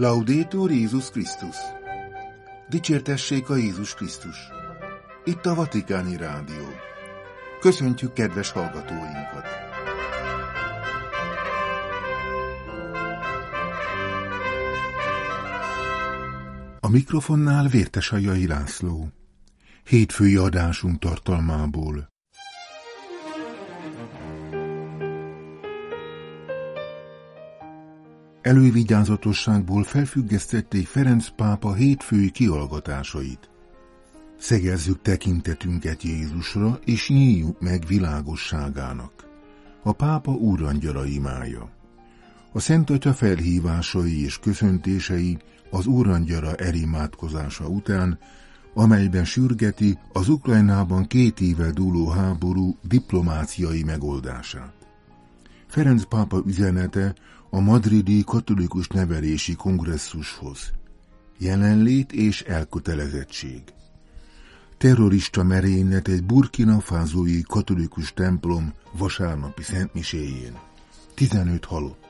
Laudétur Jézus Krisztus! Dicsértessék a Jézus Krisztus! Itt a Vatikáni Rádió. Köszöntjük kedves hallgatóinkat! A mikrofonnál Vértes Ajai László. Hétfői adásunk tartalmából. Elővigyázatosságból felfüggesztették Ferenc pápa hétfői kiallgatásait. Szegezzük tekintetünket Jézusra, és nyíljuk meg világosságának. A pápa úrangyala imája. A Szent Atya felhívásai és köszöntései az úrangyala elimádkozása után, amelyben sürgeti az Ukrajnában két éve dúló háború diplomáciai megoldását. Ferenc pápa üzenete a madridi katolikus nevelési kongresszushoz. Jelenlét és elkötelezettség. Terrorista merénylet egy burkina fázói katolikus templom vasárnapi szentmiséjén. 15 halott.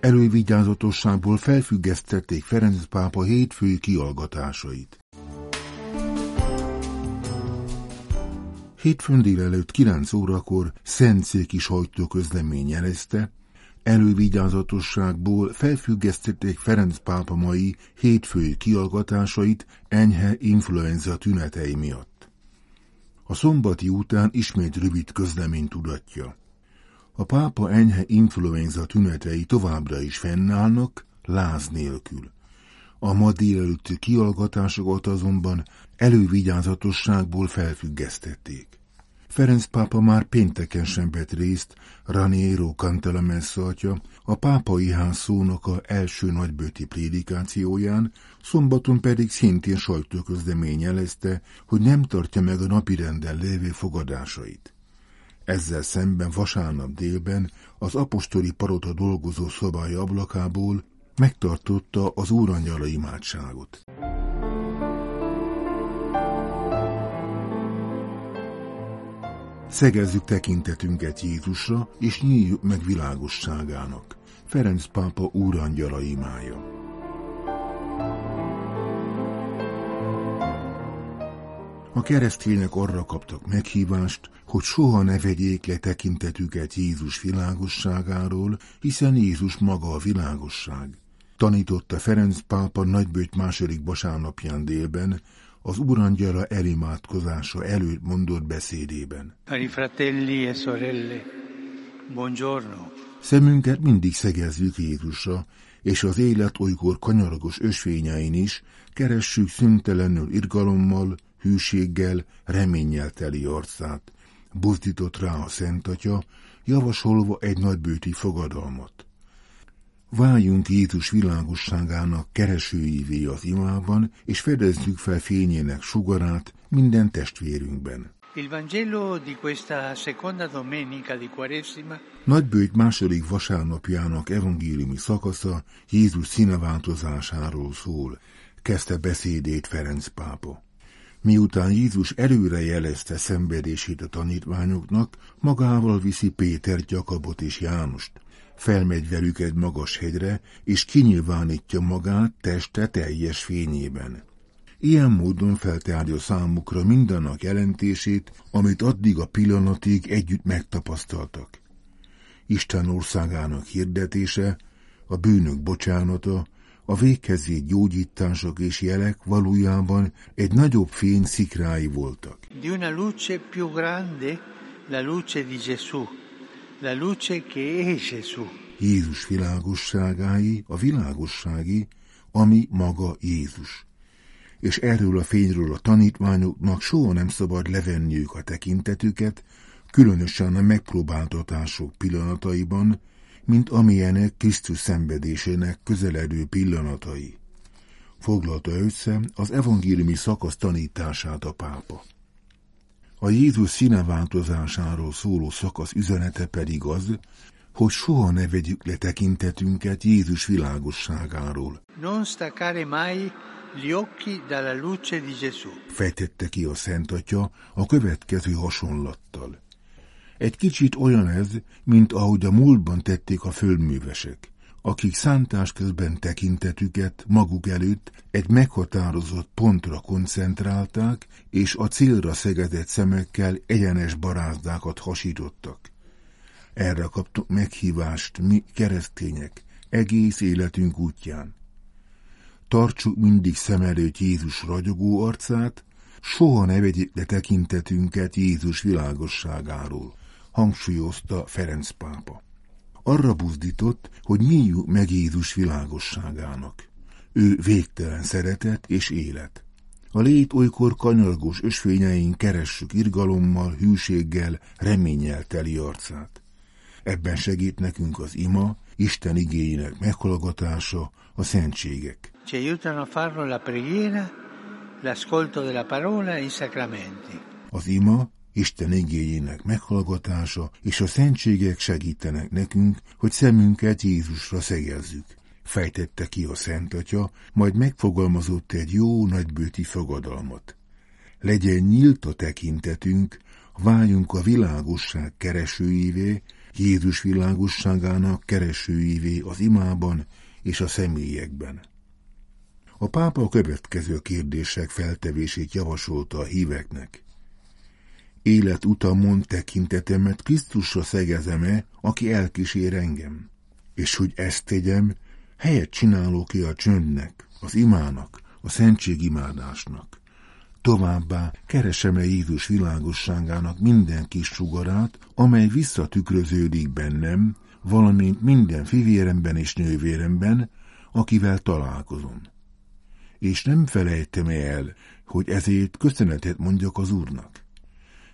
Elővigyázatosságból felfüggesztették Ferenc pápa hétfői kiallgatásait. Hétfőn délelőtt 9 órakor Szentszéki sajtóközlemény jelezte, elővigyázatosságból felfüggesztették Ferenc pápa mai hétfői kiallgatásait enyhe influenza tünetei miatt. A szombati után ismét rövid közlemény tudatja. A pápa enyhe influenza tünetei továbbra is fennállnak, láz nélkül. A ma délelőtti kiallgatásokat azonban elővigyázatosságból felfüggesztették. Ferenc pápa már pénteken sem vett részt Raniero Cantalamessa atya, a pápai ház szónoka első nagybőti prédikációján, szombaton pedig szintén sajtóközlemény jelezte, hogy nem tartja meg a napirenden lévő fogadásait. Ezzel szemben vasárnap délben az apostoli parota dolgozó szobája ablakából megtartotta az úrangyala imádságot. Szegezzük tekintetünket Jézusra, és nyíljuk meg világosságának. Ferenc pápa úrangyala imája. A keresztények arra kaptak meghívást, hogy soha ne vegyék le tekintetüket Jézus világosságáról, hiszen Jézus maga a világosság. Tanította Ferenc pápa nagybőt második vasárnapján délben, az Urangyala elimádkozása előtt mondott beszédében. Cari fratelli e sorelle, buongiorno. Szemünket mindig szegezzük Jézusra, és az élet olykor kanyaragos ösvényein is keressük szüntelenül irgalommal, hűséggel, reménnyel teli arcát. Buzdított rá a Szent Atya, javasolva egy nagybőti fogadalmat. Váljunk Jézus világosságának keresőivé az imában, és fedezzük fel fényének sugarát minden testvérünkben. Il Vangelo di questa seconda domenica di Quaresima Nagybőjt második vasárnapjának evangéliumi szakasza Jézus színeváltozásáról szól, kezdte beszédét Ferenc pápa. Miután Jézus előre jelezte szenvedését a tanítványoknak, magával viszi Péter, Jakabot és Jánust, felmegy velük egy magas hegyre, és kinyilvánítja magát teste teljes fényében. Ilyen módon feltárja számukra mindannak jelentését, amit addig a pillanatig együtt megtapasztaltak. Isten országának hirdetése, a bűnök bocsánata, a végkezé gyógyítások és jelek valójában egy nagyobb fény szikrái voltak. di una luce più grande, la luce di Gesù, la luce che è Gesù. Jézus világosságái, a világossági, ami maga Jézus. És erről a fényről a tanítványoknak soha nem szabad levenniük a tekintetüket, különösen a megpróbáltatások pillanataiban, mint amilyenek Krisztus szenvedésének közeledő pillanatai. Foglalta össze az evangéliumi szakasz tanítását a pápa. A Jézus színeváltozásáról szóló szakasz üzenete pedig az, hogy soha ne vegyük le tekintetünket Jézus világosságáról. Non staccare mai gli occhi dalla luce di Gesù. Fejtette ki a Szent Atya a következő hasonlattal. Egy kicsit olyan ez, mint ahogy a múltban tették a földművesek, akik szántás közben tekintetüket maguk előtt egy meghatározott pontra koncentrálták, és a célra szegedett szemekkel egyenes barázdákat hasítottak. Erre kaptuk meghívást mi keresztények egész életünk útján. Tartsuk mindig szem előtt Jézus ragyogó arcát, soha ne vegyék le tekintetünket Jézus világosságáról, hangsúlyozta Ferenc pápa. Arra buzdított, hogy nyíljuk meg Jézus világosságának. Ő végtelen szeretet és élet. A lét olykor kanyargós ösvényein keressük irgalommal, hűséggel, reménnyel teli arcát. Ebben segít nekünk az ima, Isten igényének meghallgatása, a szentségek. Ci aiutano a farlo la preghiera, l'ascolto della parola e i sacramenti. Az ima, Isten igényének meghallgatása és a szentségek segítenek nekünk, hogy szemünket Jézusra szegezzük. Fejtette ki a Szent Atya, majd megfogalmazott egy jó nagybőti fogadalmat. Legyen nyílt a tekintetünk, váljunk a világosság keresőivé, Jézus világosságának keresőivé az imában és a személyekben. A pápa a következő kérdések feltevését javasolta a híveknek. Életutamon tekintetemet Krisztusra szegezem-e, aki elkísér engem? És hogy ezt tegyem, helyet csinálok ki a csöndnek, az imának, a szentségimádásnak. Továbbá keresem-e Jézus világosságának minden kis sugarát, amely visszatükröződik bennem, valamint minden fivéremben és nővéremben, akivel találkozom. És nem felejtem el, hogy ezért köszönetet mondjak az Úrnak.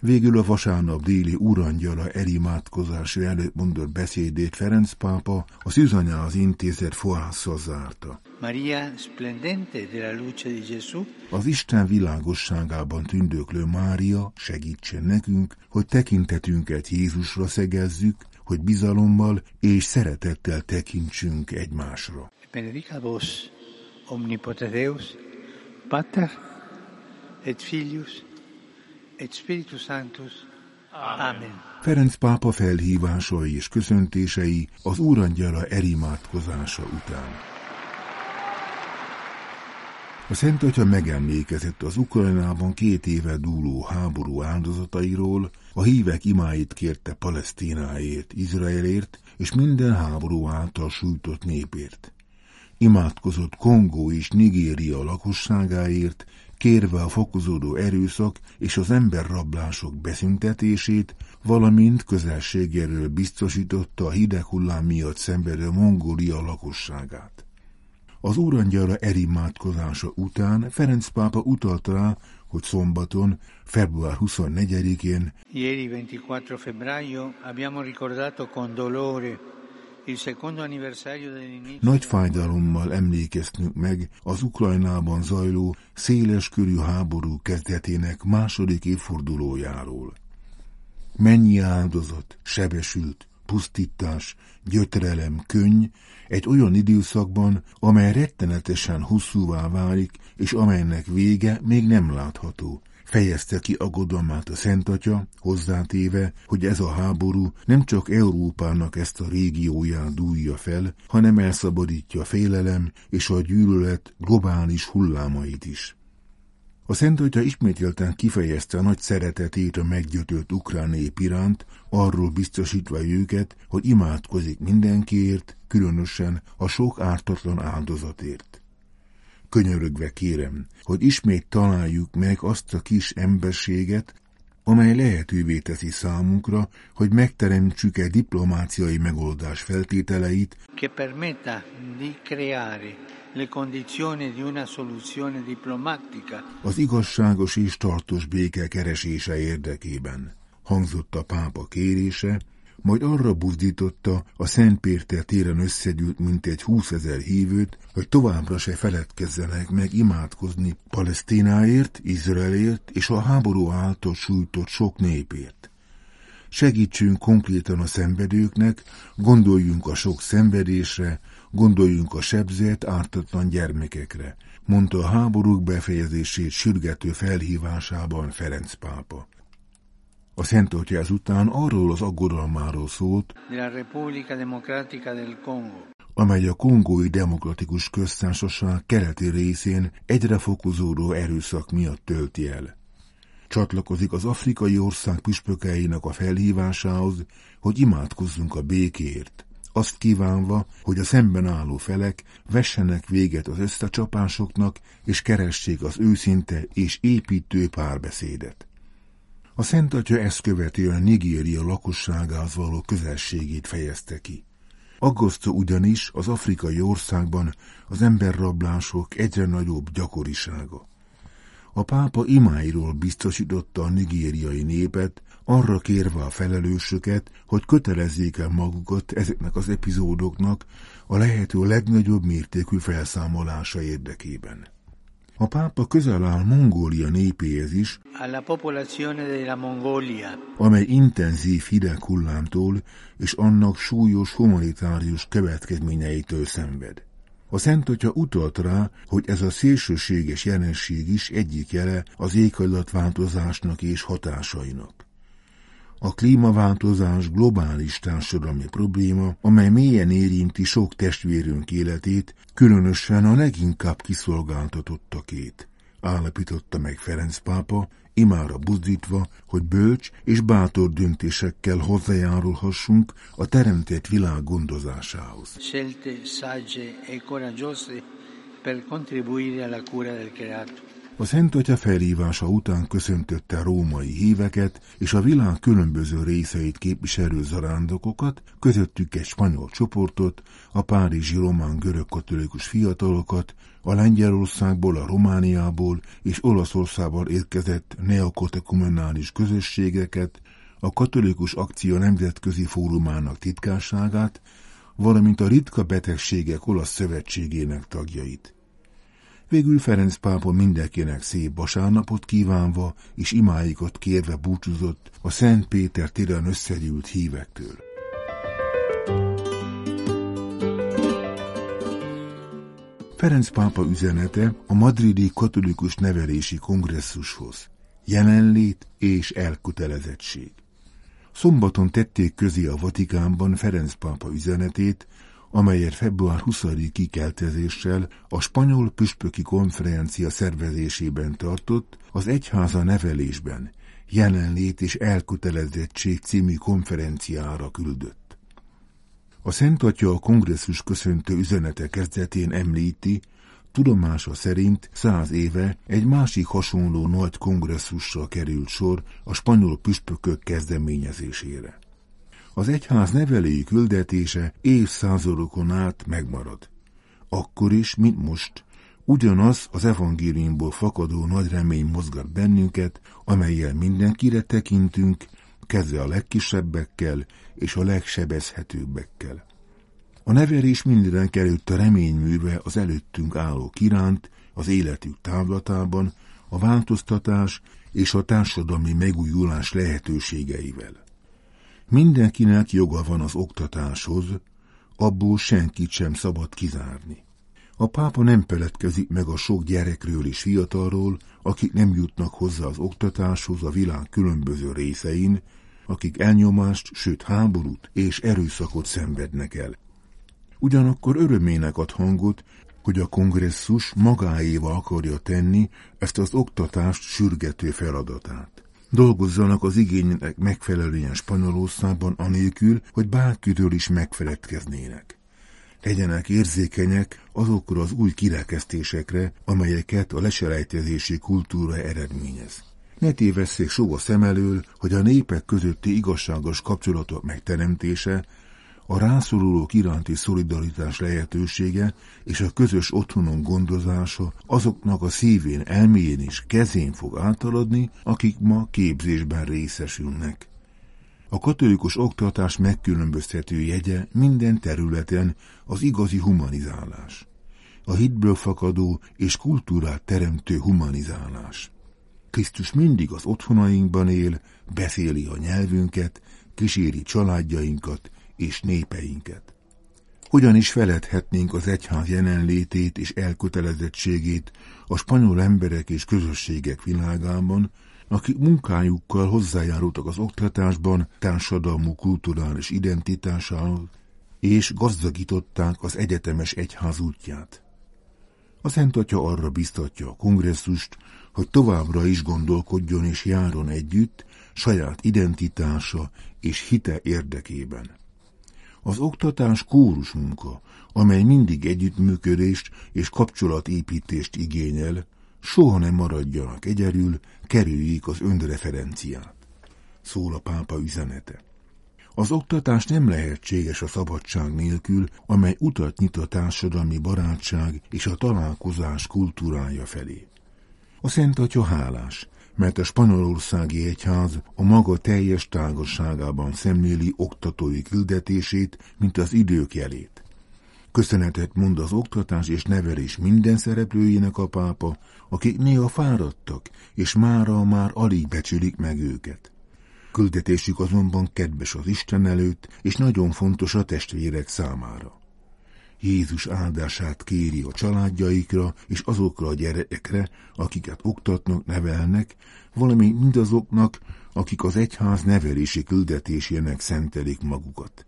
Végül a vasárnap déli úrangyala elimádkozása előtt mondott beszédét Ferenc pápa a Szűzanyához intézet fohászra zárta. Maria splendente della luce di Gesù. Az Isten világosságában tündöklő Mária segítsen nekünk, hogy tekintetünket Jézusra szegezzük, hogy bizalommal és szeretettel tekintsünk egymásra. Benedica vos, omnipotens Deus, Pater et Filius et Spiritus Sanctus. Amen. Ferenc pápa felhívásai és köszöntései az úrangyala erimádkozása után. A Szent Atya megemlékezett az Ukrajnában két éve dúló háború áldozatairól, a hívek imáit kérte Palesztináért, Izraelért és minden háború által sújtott népért. Imádkozott Kongó és Nigéria lakosságáért, kérve a fokozódó erőszak és az emberrablások beszüntetését, valamint közelségéről biztosította a hideg hullám miatt szenvedő Mongólia lakosságát. Az úrangyala erimádkozása után Ferenc pápa utalt rá, hogy szombaton, február 24-én Ieri 24 febbraio abbiamo ricordato con dolore nagy fájdalommal emlékeztünk meg az Ukrajnában zajló széles körű háború kezdetének második évfordulójáról. Mennyi áldozat, sebesült, pusztítás, gyötrelem, könny egy olyan időszakban, amely rettenetesen hosszúvá válik, és amelynek vége még nem látható. Fejezte ki aggodalmát a Szent Atya, hozzátéve, hogy ez a háború nem csak Európának ezt a régióját dúlja fel, hanem elszabadítja a félelem és a gyűlölet globális hullámait is. A Szent Atya ismételten kifejezte a nagy szeretetét a meggyötört ukrán nép iránt, arról biztosítva őket, hogy imádkozik mindenkiért, különösen a sok ártatlan áldozatért. Könyörögve kérem, hogy ismét találjuk meg azt a kis emberséget, amely lehetővé teszi számunkra, hogy megteremtsük egy diplomáciai megoldás feltételeit, che permetta di creare le condizioni di una soluzione diplomatica az igazságos és tartós béke keresése érdekében. Hangzott a pápa kérése, majd arra buzdította a Szent Péter téren összegyűlt mintegy húszezer hívőt, hogy továbbra se feledkezzenek meg imádkozni Palesztináért, Izraelért és a háború által sújtott sok népért. Segítsünk konkrétan a szenvedőknek, gondoljunk a sok szenvedésre, gondoljunk a sebzett, ártatlan gyermekekre, mondta a háborúk befejezését sürgető felhívásában Ferenc pápa. A Szent Atya ezután arról az aggodalmáról szólt, amely a Kongói Demokratikus Köztársaság keleti részén egyre fokozódó erőszak miatt tölti el. Csatlakozik az afrikai ország püspökeinek a felhívásához, hogy imádkozzunk a békért, azt kívánva, hogy a szemben álló felek vessenek véget az összecsapásoknak, és keressék az őszinte és építő párbeszédet. A Szent Atya ezt követően Nigéria lakosságához való közelségét fejezte ki. Aggasztó ugyanis az afrikai országban az emberrablások egyre nagyobb gyakorisága. A pápa imáiról biztosította a nigériai népet, arra kérve a felelősöket, hogy kötelezzék el magukat ezeknek az epizódoknak a lehető legnagyobb mértékű felszámolása érdekében. A pápa közel áll Mongólia népéhez is, amely intenzív hideg hullámtól és annak súlyos humanitárius következményeitől szenved. A Szent Atya utalt rá, hogy ez a szélsőséges jelenség is egyik jele az éghajlatváltozásnak és hatásainak. A klímaváltozás globális társadalmi probléma, amely mélyen érinti sok testvérünk életét, különösen a leginkább kiszolgáltatottakét, állapította meg Ferenc pápa, imára buzdítva, hogy bölcs és bátor döntésekkel hozzájárulhassunk a teremtett világ gondozásához. Scelte sagge e coraggiose per contribuire alla cura del creato. A Szent Atya felhívása után köszöntötte római híveket és a világ különböző részeit képviselő zarándokokat, közöttük egy spanyol csoportot, a párizsi román görög katolikus fiatalokat, a Lengyelországból, a Romániából és Olaszországból érkezett neokotekumenális közösségeket, a Katolikus Akció Nemzetközi Fórumának titkárságát, valamint a Ritka Betegségek Olasz Szövetségének tagjait. Végül Ferenc pápa mindenkinek szép vasárnapot kívánva és imáikat kérve búcsúzott a Szent Péter téren összegyűlt hívektől. Ferenc pápa üzenete a madridi katolikus nevelési kongresszushoz. Jelenlét és elkötelezettség. Szombaton tették közé a Vatikánban Ferenc pápa üzenetét, amelyet február 20-i kikeltezéssel a spanyol püspöki konferencia szervezésében tartott az egyháza nevelésben jelenlét és elkötelezettség című konferenciára küldött. A Szent Atya a kongresszus köszöntő üzenete kezdetén említi, tudomása szerint száz éve egy másik hasonló nagy kongresszusra került sor a spanyol püspökök kezdeményezésére az egyház nevelői küldetése évszázadokon át megmarad. Akkor is, mint most, ugyanaz az evangéliumból fakadó nagy remény mozgat bennünket, amelyel mindenkire tekintünk, kezdve a legkisebbekkel és a legsebezhetőbbekkel. A nevelés mindenek előtt a reményműve az előttünk álló kiránt, az életük távlatában, a változtatás és a társadalmi megújulás lehetőségeivel. Mindenkinek joga van az oktatáshoz, abból senkit sem szabad kizárni. A pápa nem peletkezik meg a sok gyerekről és fiatalról, akik nem jutnak hozzá az oktatáshoz a világ különböző részein, akik elnyomást, sőt háborút és erőszakot szenvednek el. Ugyanakkor örömének ad hangot, hogy a kongresszus magáéval akarja tenni ezt az oktatást sürgető feladatát dolgozzanak az igénynek megfelelően Spanyolországban anélkül, hogy bárkiről is megfeledkeznének. Legyenek érzékenyek azokra az új kirekesztésekre, amelyeket a leselejtezési kultúra eredményez. Ne tévesszék soha szem elől, hogy a népek közötti igazságos kapcsolatok megteremtése a rászorulók iránti szolidaritás lehetősége és a közös otthonon gondozása azoknak a szívén, elméjén és kezén fog átaladni, akik ma képzésben részesülnek. A katolikus oktatás megkülönböztető jegye minden területen az igazi humanizálás. A hitből fakadó és kultúrát teremtő humanizálás. Krisztus mindig az otthonainkban él, beszéli a nyelvünket, kíséri családjainkat, és népeinket. Hogyan is feledhetnénk az egyház jelenlétét és elkötelezettségét a spanyol emberek és közösségek világában, akik munkájukkal hozzájárultak az oktatásban társadalmú kulturális identitásához, és gazdagították az egyetemes egyház útját. A Szent Atya arra biztatja a kongresszust, hogy továbbra is gondolkodjon és járon együtt saját identitása és hite érdekében. Az oktatás kórus munka, amely mindig együttműködést és kapcsolatépítést igényel, soha nem maradjanak egyedül, kerüljék az önreferenciát. Szól a pápa üzenete. Az oktatás nem lehetséges a szabadság nélkül, amely utat nyit a társadalmi barátság és a találkozás kultúrája felé. A Szent Atya hálás, mert a spanyolországi egyház a maga teljes tágasságában szemléli oktatói küldetését, mint az idők jelét. Köszönetet mond az oktatás és nevelés minden szereplőjének a pápa, akik néha fáradtak, és mára már alig becsülik meg őket. Küldetésük azonban kedves az Isten előtt, és nagyon fontos a testvérek számára. Jézus áldását kéri a családjaikra és azokra a gyerekekre, akiket oktatnak, nevelnek, valamint mindazoknak, akik az egyház nevelési küldetésének szentelik magukat.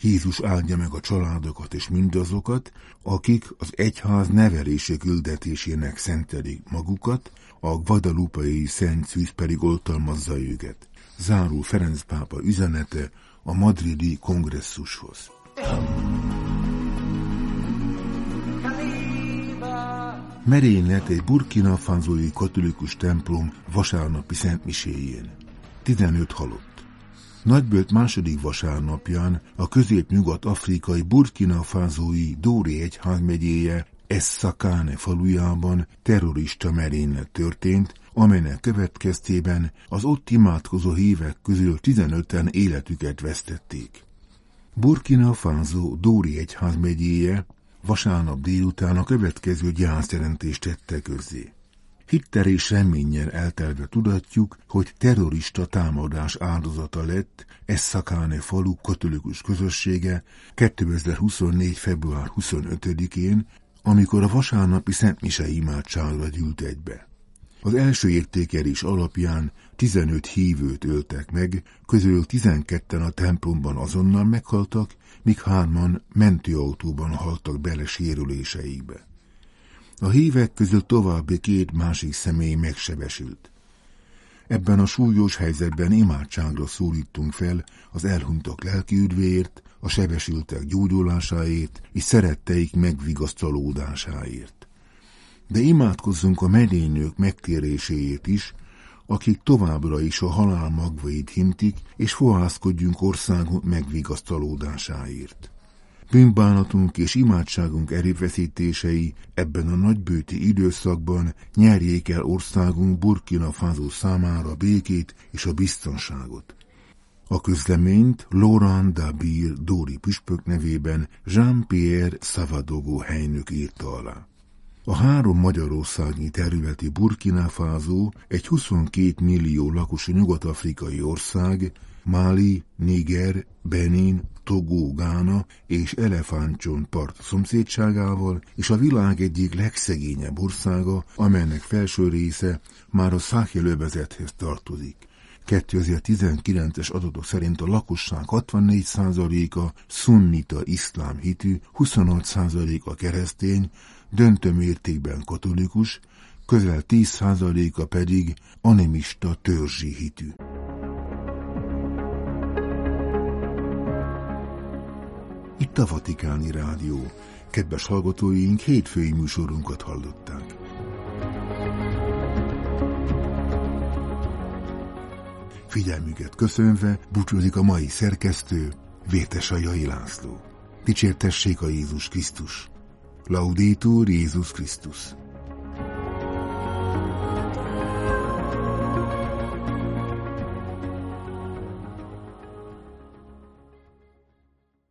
Jézus áldja meg a családokat és mindazokat, akik az egyház nevelési küldetésének szentelik magukat, a Guadalupe-i Szent Szűz pedig oltalmazza őket. Zárul Ferenc pápa üzenete a madridi kongresszushoz. Merénylet egy burkina fanzói katolikus templom vasárnapi szentmiséjén. 15 halott. Nagybölt második vasárnapján a közép-nyugat-afrikai burkina fázói Dóri egyházmegyéje Essakáne falujában terrorista merénylet történt, amelynek következtében az ott imádkozó hívek közül 15-en életüket vesztették. Burkina Faso Dóri egyházmegyéje vasárnap délután a következő gyászjelentést tette közzé. Hitter és reménnyel eltelve tudatjuk, hogy terrorista támadás áldozata lett Essakáne falu katolikus közössége 2024. február 25-én, amikor a vasárnapi Szentmise imádságra gyűlt egybe. Az első értékelés alapján 15 hívőt öltek meg, közül 12-en a templomban azonnal meghaltak, míg hárman mentőautóban haltak bele sérüléseikbe. A hívek közül további két másik személy megsebesült. Ebben a súlyos helyzetben imádságra szólítunk fel az elhunytak lelki üdvéért, a sebesültek gyógyulásáért és szeretteik megvigasztalódásáért. De imádkozzunk a medénynők megtéréséért is, akik továbbra is a halál magvait hintik, és fohászkodjunk országunk megvigasztalódásáért. Bűnbánatunk és imádságunk erőfeszítései ebben a nagybőti időszakban nyerjék el országunk Burkina Faso számára békét és a biztonságot. A közleményt Laurent Dabir Dóri püspök nevében Jean-Pierre Savadogo helynök írta alá. A három magyarországi területi Burkina Faso egy 22 millió lakosú nyugat-afrikai ország, Mali, Niger, Benin, Togo, Gána és Elefántcsont part szomszédságával, és a világ egyik legszegényebb országa, amelynek felső része már a Száhel övezethez tartozik. 2019-es adatok szerint a lakosság 64%-a szunnita iszlám hitű, 26%-a keresztény, döntő mértékben katolikus, közel 10%-a pedig animista törzsi hitű. Itt a Vatikáni Rádió. Kedves hallgatóink, hétfői műsorunkat hallották. Figyelmüket köszönve búcsúzik a mai szerkesztő, Vértesajai László. Dicsértessék a Jézus Krisztus! Laudetur Jézus Krisztus!